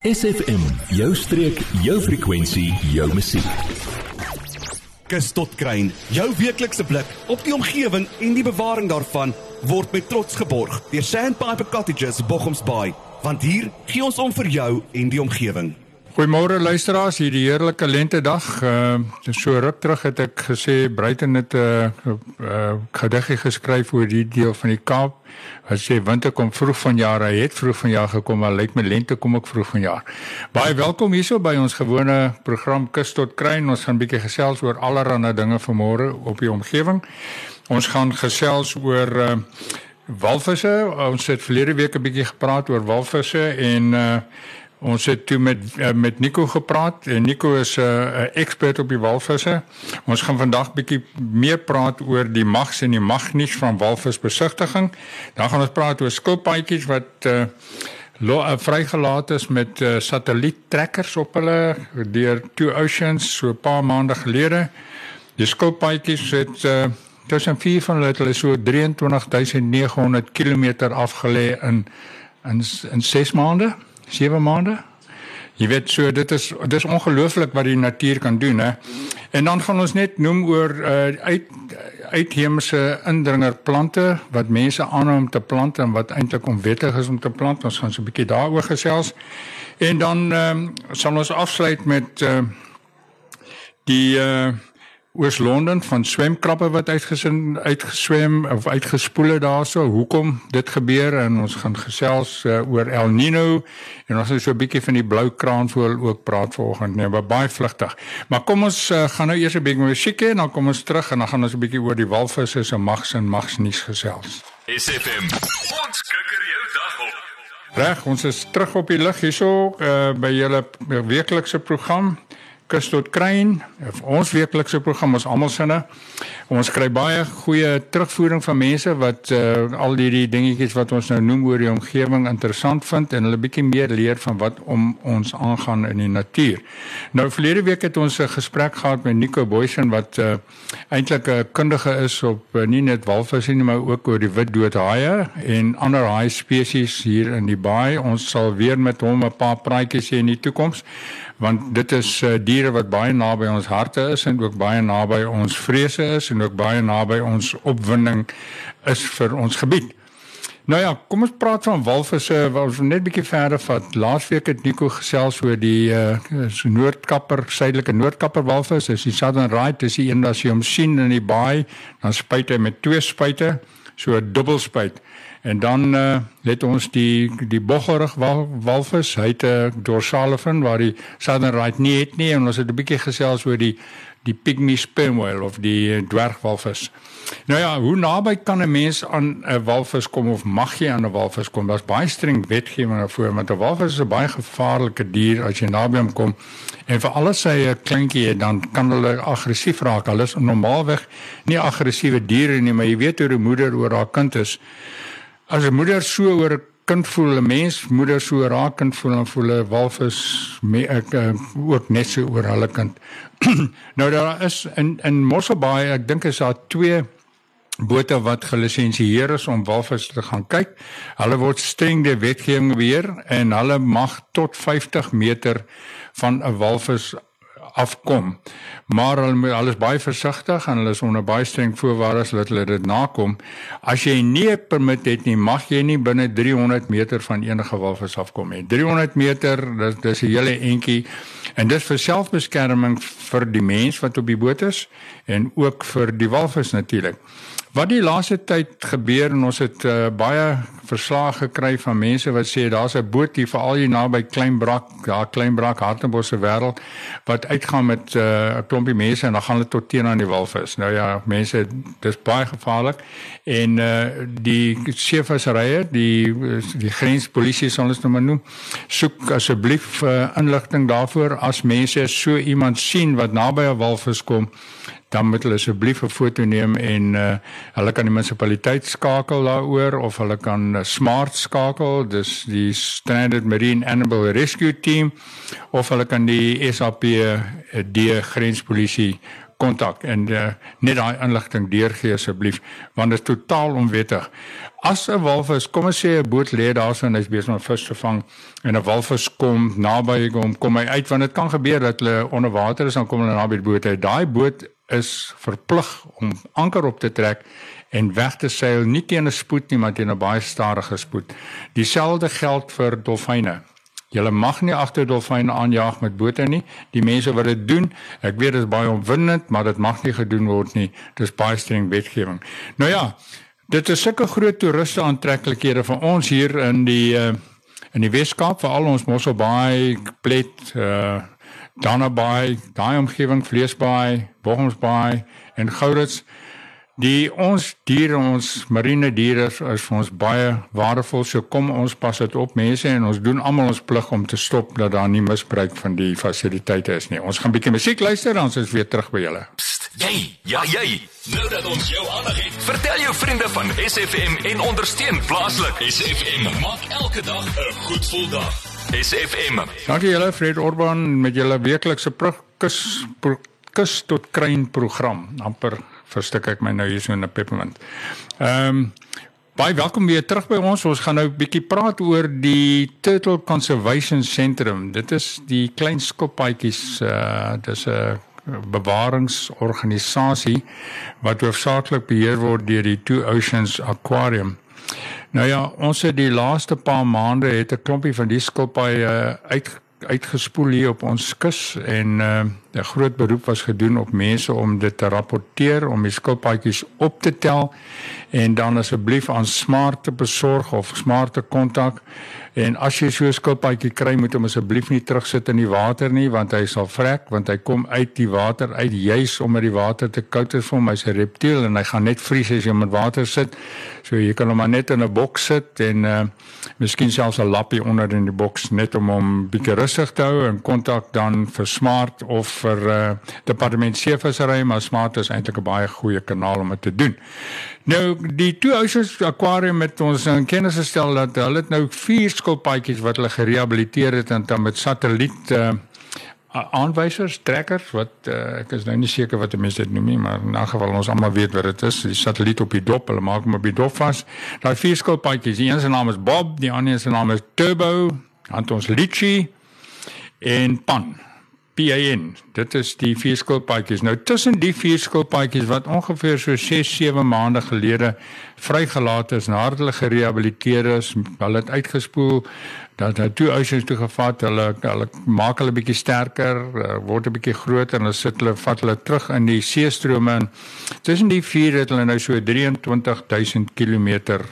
SFM, jou streek, jou frekwensie, jou musiek. Kus tot kruin, jou weeklikse blik op die omgewing en die bewaring daarvan word met trots geborg deur Sandpiper Cottages Bochumsbaai, want hier gee ons om vir jou en die omgewing. Goeiemôre luisteraars, hierdie heerlike lentedag. Uh so ruk terug het ek gesê Bruiten het 'n uh, uh, gediggie geskryf oor die deel van die Kaap. Hy sê winter kom vroeg vanjaar, hy het vroeg vanjaar gekom, maar lyk my lente kom ook vroeg vanjaar. Baie welkom hierso by ons gewone program Kus tot Kruin. Ons gaan 'n bietjie gesels oor allerlei dinge vanmôre op die omgewing. Ons gaan gesels oor uh walvisse. Ons het verlede week 'n bietjie gepraat oor walvisse en uh Ons het toe met uh, met Nico gepraat en Nico is 'n uh, ekspert op die walvisse. Ons gaan vandag bietjie meer praat oor die mags en die magnies van walvisbesigtiging. Dan gaan ons praat oor skilpaadjies wat uh, uh, vrygelaat is met uh, satelliettrekkers op hulle deur Two Oceans so 'n paar maande gelede. Die skilpaadjies het uh, tussen vier van hulle hulle so 23900 km afgelê in in in 6 maande. 7 maande. Jy weet so dit is dis ongelooflik wat die natuur kan doen hè. En dan gaan ons net noem oor uh, uit uitheemse indringerplante wat mense aanhou om te plant en wat eintlik onwettig is om te plant. Ons gaan so 'n bietjie daaroor gesels. En dan um, sal ons afsluit met uh, die uh Oos-London van swemkrappe wat uitgesin uitgeswem of uitgespoel het daarso. Hoekom dit gebeur en ons gaan gesels uh, oor El Nino en ons gaan so 'n bietjie van die blou kraanvoël ook praat vanoggend. Nee, maar baie vlugtig. Maar kom ons uh, gaan nou eers 'n bietjie musiek hê en dan kom ons terug en dan gaan ons 'n bietjie oor die walvisse se mags en magsnuus gesels. SFM. Ons kikker jou dag op. Reg, ons is terug op die lug hierso uh, by julle weeklikse program kus tot kruin ons weeklikse program ons almal sinne. Ons kry baie goeie terugvoering van mense wat uh, al hierdie dingetjies wat ons nou noem oor die omgewing interessant vind en hulle bietjie meer leer van wat om ons aangaan in die natuur. Nou verlede week het ons 'n gesprek gehad met Nico Boysen wat uh, eintlik 'n kundige is op uh, nie net walvisse nie maar ook oor die witdoodhaie en ander haai spesies hier in die baai. Ons sal weer met hom 'n paar praatjies hê in die toekoms want dit is uh, diere wat baie naby ons harte is en ook baie naby ons vrese is en ook baie naby ons opwinding is vir ons gebied. Nou ja, kom ons praat van walvisse, ons net 'n bietjie verder vat. Laasweek het Nico gesels oor die uh, Noordkapper, suidelike Noordkapper walvis. Dis die Southern Right, dis die een wat jy hom sien in die baai, dan spuit hy met twee spuite, so 'n dubbelspuit. En dan uh, het ons die die boggerig wal, walvis, hy het 'n uh, dorsale fin waar die southern right nie het nie en ons het 'n bietjie gesels oor die die pygmy sperm whale of die uh, dwergwalvis. Nou ja, hoe naby kan 'n mens aan 'n walvis kom of mag jy aan 'n walvis kom? Daar's baie streng wetgewing daarvoor want 'n walvis is 'n baie gevaarlike dier as jy naby hom kom. En vir alles sy 'n kleintjie het, dan kan hulle aggressief raak. Hulle is normaalweg nie aggressiewe diere nie, maar jy weet hoe 'n moeder oor haar kind is. As 'n moeder so oor 'n kind voel, 'n mens moeder so raak kind voel en voel 'n walvis me, ek uh, ook net so oor hulle kind. nou daar is in in Mosselbaai, ek dink is daar twee bote wat gelisensieer is om walvis te gaan kyk. Hulle word streng deur wetgewing beheer en hulle mag tot 50 meter van 'n walvis afkom. Maar hulle hulle is baie versigtig en hulle is onder baie streng voorwaardes dat hulle dit nakom. As jy nie 'n permit het nie, mag jy nie binne 300 meter van enige walvis afkom nie. 300 meter, dis dis 'n hele entjie en dis vir selfbeskerming vir die mens wat op die boot is en ook vir die walvis natuurlik. Wat die laaste tyd gebeur en ons het uh, baie verslae gekry van mense wat sê daar's 'n boot hier veral hier naby Kleinbrak, daar Kleinbrak Hartenbos se wêreld wat uitgaan met eh, 'n uh, klompie mense en dan gaan hulle tot teen aan die walvis. Nou ja, mense, dis baie gevaarlik en uh, die seevisserye, die die grenspolisie sal ons nou maar noem, soek asseblief uh, inligting daarvoor as mense so iemand sien wat naby 'n walvis kom dan moet hulle asseblief 'n foto neem en uh, hulle kan die munisipaliteit skakel daaroor of hulle kan uh, smart skakel dis die Standard Marine Animal Rescue Team of hulle kan die SAP die grenspolisie kontak en uh, net daai inligting deurgee asseblief want dit is totaal onwettig. As 'n walvis, kom ons sê 'n boot lê daarso en hy's besig om vis te vang en 'n walvis kom naby hom, kom hy uit want dit kan gebeur dat hulle onder water is dan kom hulle naby die boot uit. Daai boot is verplig om anker op te trek en weg te seil nie teen 'n spoed nie maar teen 'n baie stadige spoed. Dieselfde geld vir dolfyne. Julle mag nie agter dolfyne aanjaag met bote nie. Die mense wat dit doen, ek weet dit is baie opwindend, maar dit mag nie gedoen word nie. Dis baie streng wetgewing. Nou ja, dit is sulke groot toeriste aantreklikhede vir ons hier in die uh, in die Weskaap, veral ons Mosselbaai, Plet, uh Dannabaai, daai omgewing, Vleesbaai, Bochumsbaai en Gourits. Die ons diere, ons marine diere is vir ons baie waardevol. So kom ons pas dit op mense en ons doen almal ons plig om te stop dat daar nie misbruik van die fasiliteite is nie. Ons gaan bietjie musiek luister dan ons is weer terug by julle. Jy, ja jy. Nou dat ons jou aandag het, vertel jou vriende van SFM en ondersteun plaaslik. SFM maak elke dag 'n goed gevoel dag. SFM. Dankie julle Fred Orban met julle weeklikse kus kus tot kruin program. amper verstik ek my nou hier so in 'n peppermint. Ehm um, baie welkom weer terug by ons. Ons gaan nou 'n bietjie praat oor die Turtle Conservation Centrum. Dit is die klein skoppaadjies uh dis 'n bewaringsorganisasie wat hoofsaaklik beheer word deur die Two Oceans Aquarium. Nou ja, ons het die laaste paar maande het 'n klompie van die skilpaaie uit uitgespoel hier op ons kus en uh, 'n groot beroep was gedoen op mense om dit te rapporteer om die skilpaadjies op te tel en dan asseblief aan smart te besorg of smart te kontak En as jy so 'n skilpaadjie kry, moet hom asseblief nie terugsit in die water nie want hy sal vrek want hy kom uit die water uit juis omdat die water te koud is vir hom. Hy's 'n reptiel en hy gaan net vries as jy hom in water sit. So jy kan hom maar net in 'n boks sit en uh miskien selfs 'n lappie onder in die boks net om hom bietjie rustig te hou en kontak dan vir Smart of vir uh departement seevissery, maar Smart is eintlik 'n baie goeie kanaal om dit te doen. Nou die twee Oceans Aquarium met ons in kennis gestel dat hulle het nou vier skilpaadjies wat hulle gerehabiliteer het en dan met satelliet uh, aanwysers, trekkers wat uh, ek is nou nie seker wat mense dit noem nie, maar in 'n geval ons almal weet wat dit is, die satelliet op die dop, hulle maak hom op die dop vas. Daai vier skilpaadjies, die een se naam is Bob, die ander se naam is Turbo, dan ons Litchi en Pan. PAN. Dit is die vier skilpaadjies. Nou tussen die vier skilpaadjies wat ongeveer so 6, 7 maande gelede vrygelaat is nadat hulle gerehabiliteer is, hulle het uitgespoel dat hulle toe oceans toe gevat, hulle hulle maak hulle bietjie sterker, eh, word 'n bietjie groter en hulle sit hulle vat hulle terug in die seestrome in. Tussen die vier het hulle nou so 23000 km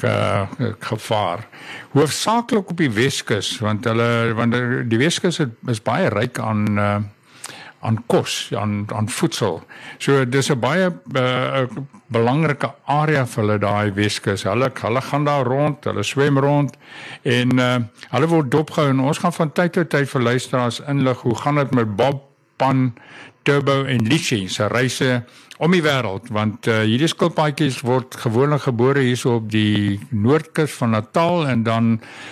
ge, gevaar. Hoofsaaklik op die Weskus want hulle want die Weskus is baie ryk aan uh, aan kos, aan aan voedsel. So dis 'n baie uh, belangrike area vir hulle daai Weskus. Hulle hulle gaan daar rond, hulle swem rond en uh, hulle word dopgehou en ons gaan van tyd tot tyd vir luisteraars inlig hoe gaan dit met Bob Pan Turbo en Litchi se reise om die wêreld want uh, hierdie skilpaadjies word gewoonlik gebore hierso op die noordkus van Natal en dan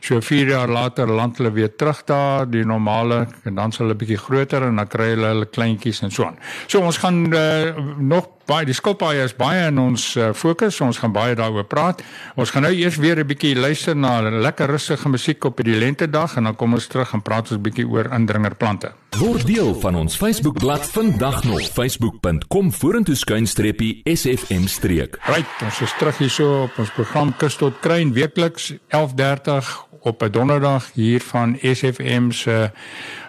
so 4 jaar later land hulle weer terug daar die normale en dan sal hulle bietjie groter en dan kry hulle hulle kleintjies en so aan. So ons gaan uh, nog baie die skilpaaie is baie in ons uh, fokus. Ons gaan baie daaroor praat. Ons gaan nou eers weer 'n bietjie luister na lekker rustige musiek op hierdie lente dag en dan kom ons terug en praat ons 'n bietjie oor indringerplante. Word deel van ons Facebookblad vandag nog facebook.com skuinstreepie sfm streek. Right, ons is terug hier so op ons program Kus tot Kruin weekliks 11:30 op 'n donderdag hier van SFM se uh,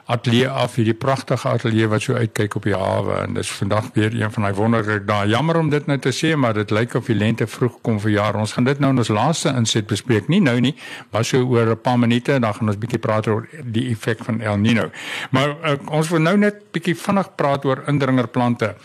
ateljee af, hierdie pragtige ateljee wat so uitkyk op die hawe en dis vandag weer een van daai wonderlike dae. Jammer om dit nou te sê, maar dit lyk of die lente vroeg kom vir jaar. Ons gaan dit nou in ons laaste inset bespreek. Nie nou nie, maar so oor 'n paar minute dan gaan ons bietjie praat oor die effek van El Niño. Maar uh, ons wil nou net bietjie vinnig praat oor indringerplante.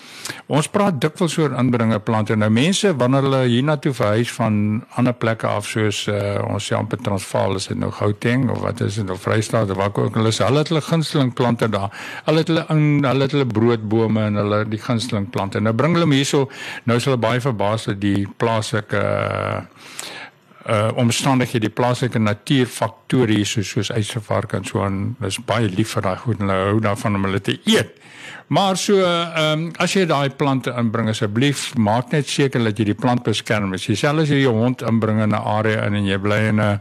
Ons praat dikwels oor indringerplante. Nou mense wanneer hulle hiernatoe verhuis van ander plekke af soos uh, ons sê amper Transvaal, is dit nou Gauteng of wat is dit of Vrystaat of waar ook al is, hulle het hulle gunsteling plante daar. Hulle het hulle in hulle het hulle broodbome en hulle die gunsteling plante. Nou bring hulle hom hierso. Nou is hulle baie verbaas dat die plaaslike uh, uh omstandighede die plaaslike natuurfaktore hier soos soos eisevark en so aan is baie lief vir daai goed en hulle hou daarvan om hulle te eet. Maar so ehm um, as jy daai plante inbring asseblief maak net seker dat jy die plant beskerm. As jy selfs as jy jou hond inbring in 'n area in en jy bly in 'n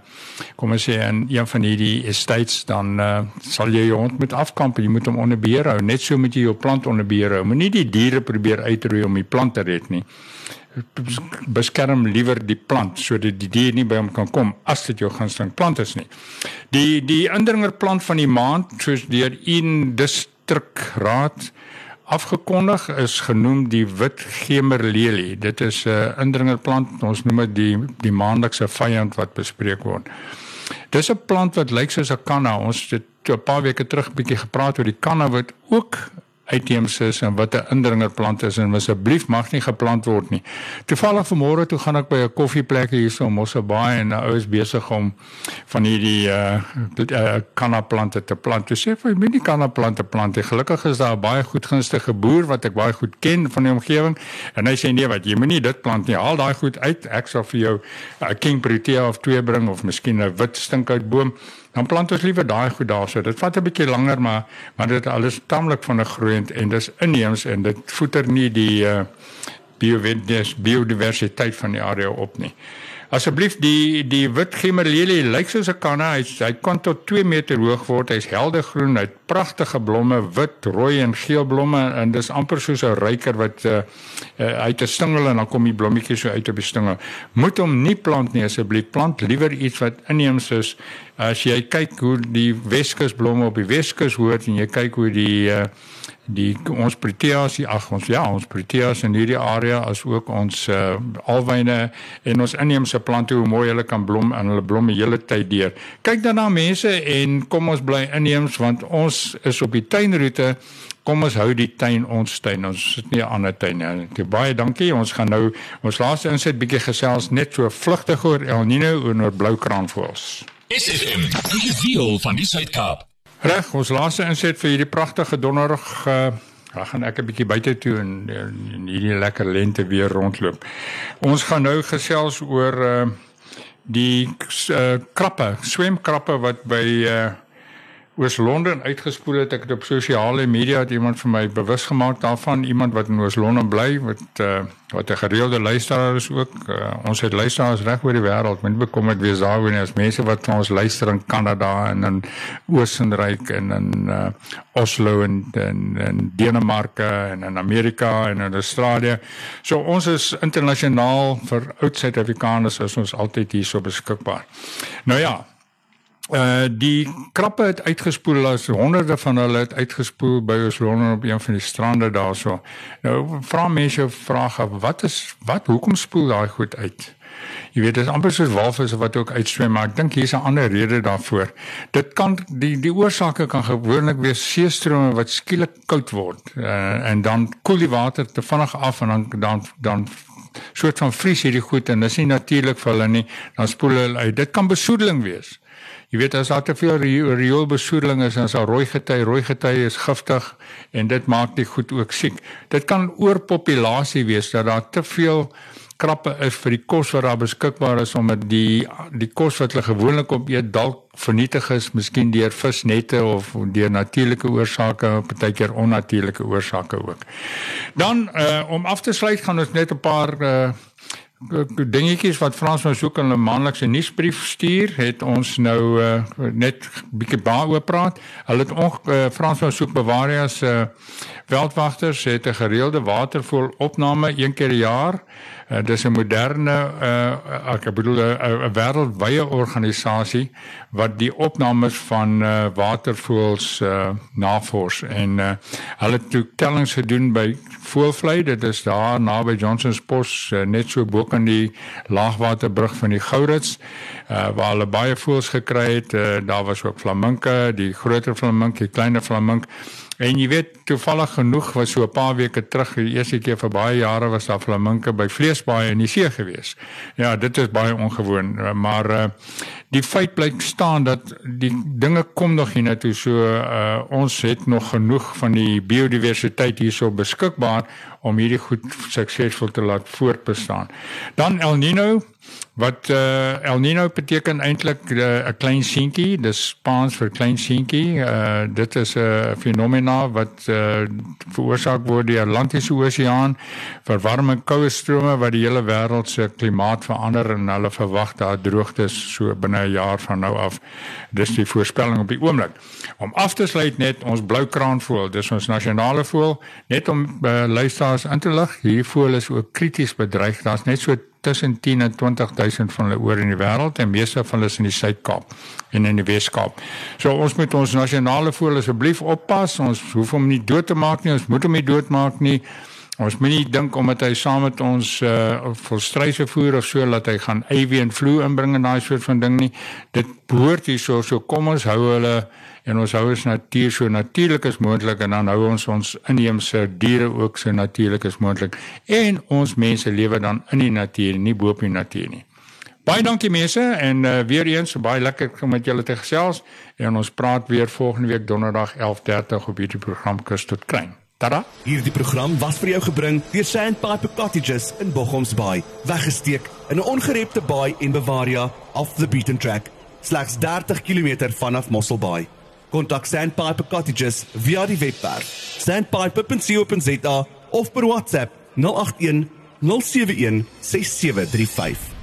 kom ons sê in een van hierdie estates dan uh, sal jy jou hond moet afkamp. Jy moet hom onder beheer hou. Net so moet jy jou plant onder beheer hou. Moenie die diere probeer uitroei om die plant te red nie beskerm liewer die plant sodat die dier nie by hom kan kom as dit jou gunsteling plant is nie. Die die indringerplant van die maand soos deur een distrikraad afgekondig is genoem die wit gemerlelie. Dit is 'n indringerplant, ons noem dit die die maandelikse vyand wat bespreek word. Dis 'n plant wat lyk soos 'n kanna. Ons het 'n paar weke terug bietjie gepraat oor die kanna wat ook uitheems is en wat 'n indringerplant is en asseblief mag nie geplant word nie. Toevallig vanmôre toe gaan ek by 'n koffieplekie hier so Mosselbaai en 'n ou is besig om van hierdie uh, uh kannaplante te plant. Toe sê hy, "Jy moet nie kannaplante plant nie. Gelukkig is daar 'n baie goed gunstige boer wat ek baie goed ken van die omgewing en hy sê nee, wat jy moet nie dit plant nie. Haal daai goed uit. Ek sal vir jou 'n uh, King Protea of twee bring of miskien 'n wit stinkhoutboom." Dan plant ons liewer daai goed daarso. Dit vat 'n bietjie langer, maar maar dit alles taamlik van 'n groeiend en dis inheems en dit voeder nie die uh, biodiversiteit van die area op nie. Asseblief die die wit gemerlelie lyk soos 'n kanna. Hy hy kan tot 2 meter hoog word. Hy's helder groen, hy't pragtige blomme, wit, rooi en geel blomme en dis amper soos 'n ryker wat uh, uit 'n stingel en dan kom die blommetjies so uit op die stingel. Moet hom nie plant nie asseblief. Plant liewer iets wat inheems is. As jy kyk hoe die Weskus blomme op die Weskus hoort en jy kyk hoe die uh, die ons proteas ag ons ja ons proteas in hierdie area as ook ons uh, alwyne en ons inheemse plante hoe mooi hulle kan blom en hulle blom die hele tyd deur. Kyk dan na mense en kom ons bly inheems want ons is op die tuinroete. Kom ons hou die tuin ons tuin. Ons sit nie 'n ander tuin nie. Okay, baie dankie. Ons gaan nou ons laaste insit bietjie gesels net so vlugtig oor El Niño en oor blou kraanvoëls. SFM, die gevoel van die Suid-Kaap. Reg, ons laaste inset vir hierdie pragtige donderdag uh dan gaan ek 'n bietjie buite toe en, en hierdie lekker lente weer rondloop. Ons gaan nou gesels oor uh die uh, krappe, swemkrappe wat by uh Oos-London uitgespoel het. Ek het op sosiale media het iemand vir my bewus gemaak daarvan, iemand wat in Oos-London bly wat uh wat 'n gereelde luisteraar is ook. Uh, ons het luisteraars reg oor die wêreld. Moet bekommerd wees daaroor nie as mense wat ons luister in Kanada en in Oostenryk en in uh Oslo en en en Denemarke en in Amerika en in Australië. So ons is internasionaal vir oud Suid-Afrikaners is ons altyd hier so beskikbaar. Nou ja, Uh die krappe het uitgespoel as honderde van hulle het uitgespoel by ons Londen op een van die strande daarso. Nou vra mense vrae wat is wat hoekom spoel daai goed uit? Jy weet dit is amper soos walvisse wat ook uitswem, maar ek dink hier's 'n ander rede daarvoor. Dit kan die die oorsake kan gewoonlik wees seestrome wat skielik koud word uh, en dan koel die water te vinnig af en dan dan dan soort van vries hierdie goed en dis nie natuurlik vir hulle nie, dan spoel hulle uit. Dit kan besoedeling wees. Jy weet as daar te veel rioolbesoedeling is, dan is daar rooi gety, rooi gety is giftig en dit maak die goed ook siek. Dit kan oorpopulasie wees dat daar te veel krappe is vir die kos wat daar beskikbaar is omdat die die kos wat hulle gewoonlik op eet dalk vernietig is, miskien deur visnette of deur natuurlike oorsake, partykeer onnatuurlike oorsake ook. Dan uh, om af te sluit gaan ons net 'n paar uh, dingetjies wat Frans nou soek in 'n maandelikse nuusbrief stuur, het ons nou uh, net bietjie daaroor praat. Hulle het on, uh, Frans nou soek bewarias uh, veldwagters het 'n gereelde watervol opname een keer per jaar. Uh, dis 'n moderne uh, ek bedoel 'n wêreldwye organisasie wat die opnames van uh, watervoëls uh, navors en uh, hulle het tellings gedoen by voëlvlei dit is daar naby Johnson's Post uh, net so bo kan die laagwaterbrug van die Gourits uh, waar hulle baie voëls gekry het. Uh, daar was ook flaminke die groter flamink die kleiner flamink. En jy weet toevallig genoeg was so 'n paar weke terug die eerste keer vir baie jare was daar flaminke by vleesbaai in die see gewees. Ja, dit is baie ongewoon, maar uh, die feit bly staan dat die dinge kom nog hiernatoe so uh, ons het nog genoeg van die biodiversiteit hierso beskikbaar om hierdie goed suksesvol te laat voortbestaan. Dan El Nino Wat uh, El Nino beteken eintlik 'n uh, klein seentjie, dis Spaans vir klein seentjie. Uh, dit is 'n uh, fenomena wat uh, veroorsaak word deur Atlantiese Oseaan, verwarming, koue strome wat die hele wêreld se klimaat verander en hulle verwag daar droogtes so binne 'n jaar van nou af. Dis die voorspelling op die oomblik. Om af te sluit net ons blou kraanvoël, dis ons nasionale voël, net om uh, luisteraars in te lig, hierdie voël is ook krities bedreig. Daar's net so tussen 10 en 20000 van hulle oor in die wêreld en meeste van hulle is in die Suid-Kaap en in die Wes-Kaap. So ons moet ons nasionale voël asseblief oppas. Ons hoef hom nie dood te maak nie. Ons moet hom nie doodmaak nie. Ons moet nie dink omdat hy saam met ons uh volstryse voer of so dat hy gaan avian flu inbring en daai soort van ding nie. Dit behoort hier so so kom ons hou hulle en ons hou ons natuur so natuurlik as moontlik en dan hou ons ons inheemse diere ook so natuurlik as moontlik en ons mense lewe dan in die natuur nie bo op die natuur nie. Baie dankie mense en uh, weer eens baie lekker om met julle te gesels en ons praat weer volgende week donderdag 11:30 op hierdie program Kus tot Klein. Tada. Hierdie program was vir jou gebring deur Sandpiper Cottages in Bochoms Bay, weggesteek in 'n ongerepte baai en Bavaria off the beaten track, slegs 30 km vanaf Mossel Bay. Kontak Sandpiper Cottages via die webwerf sandpiper.co.za of per WhatsApp 081 071 6735.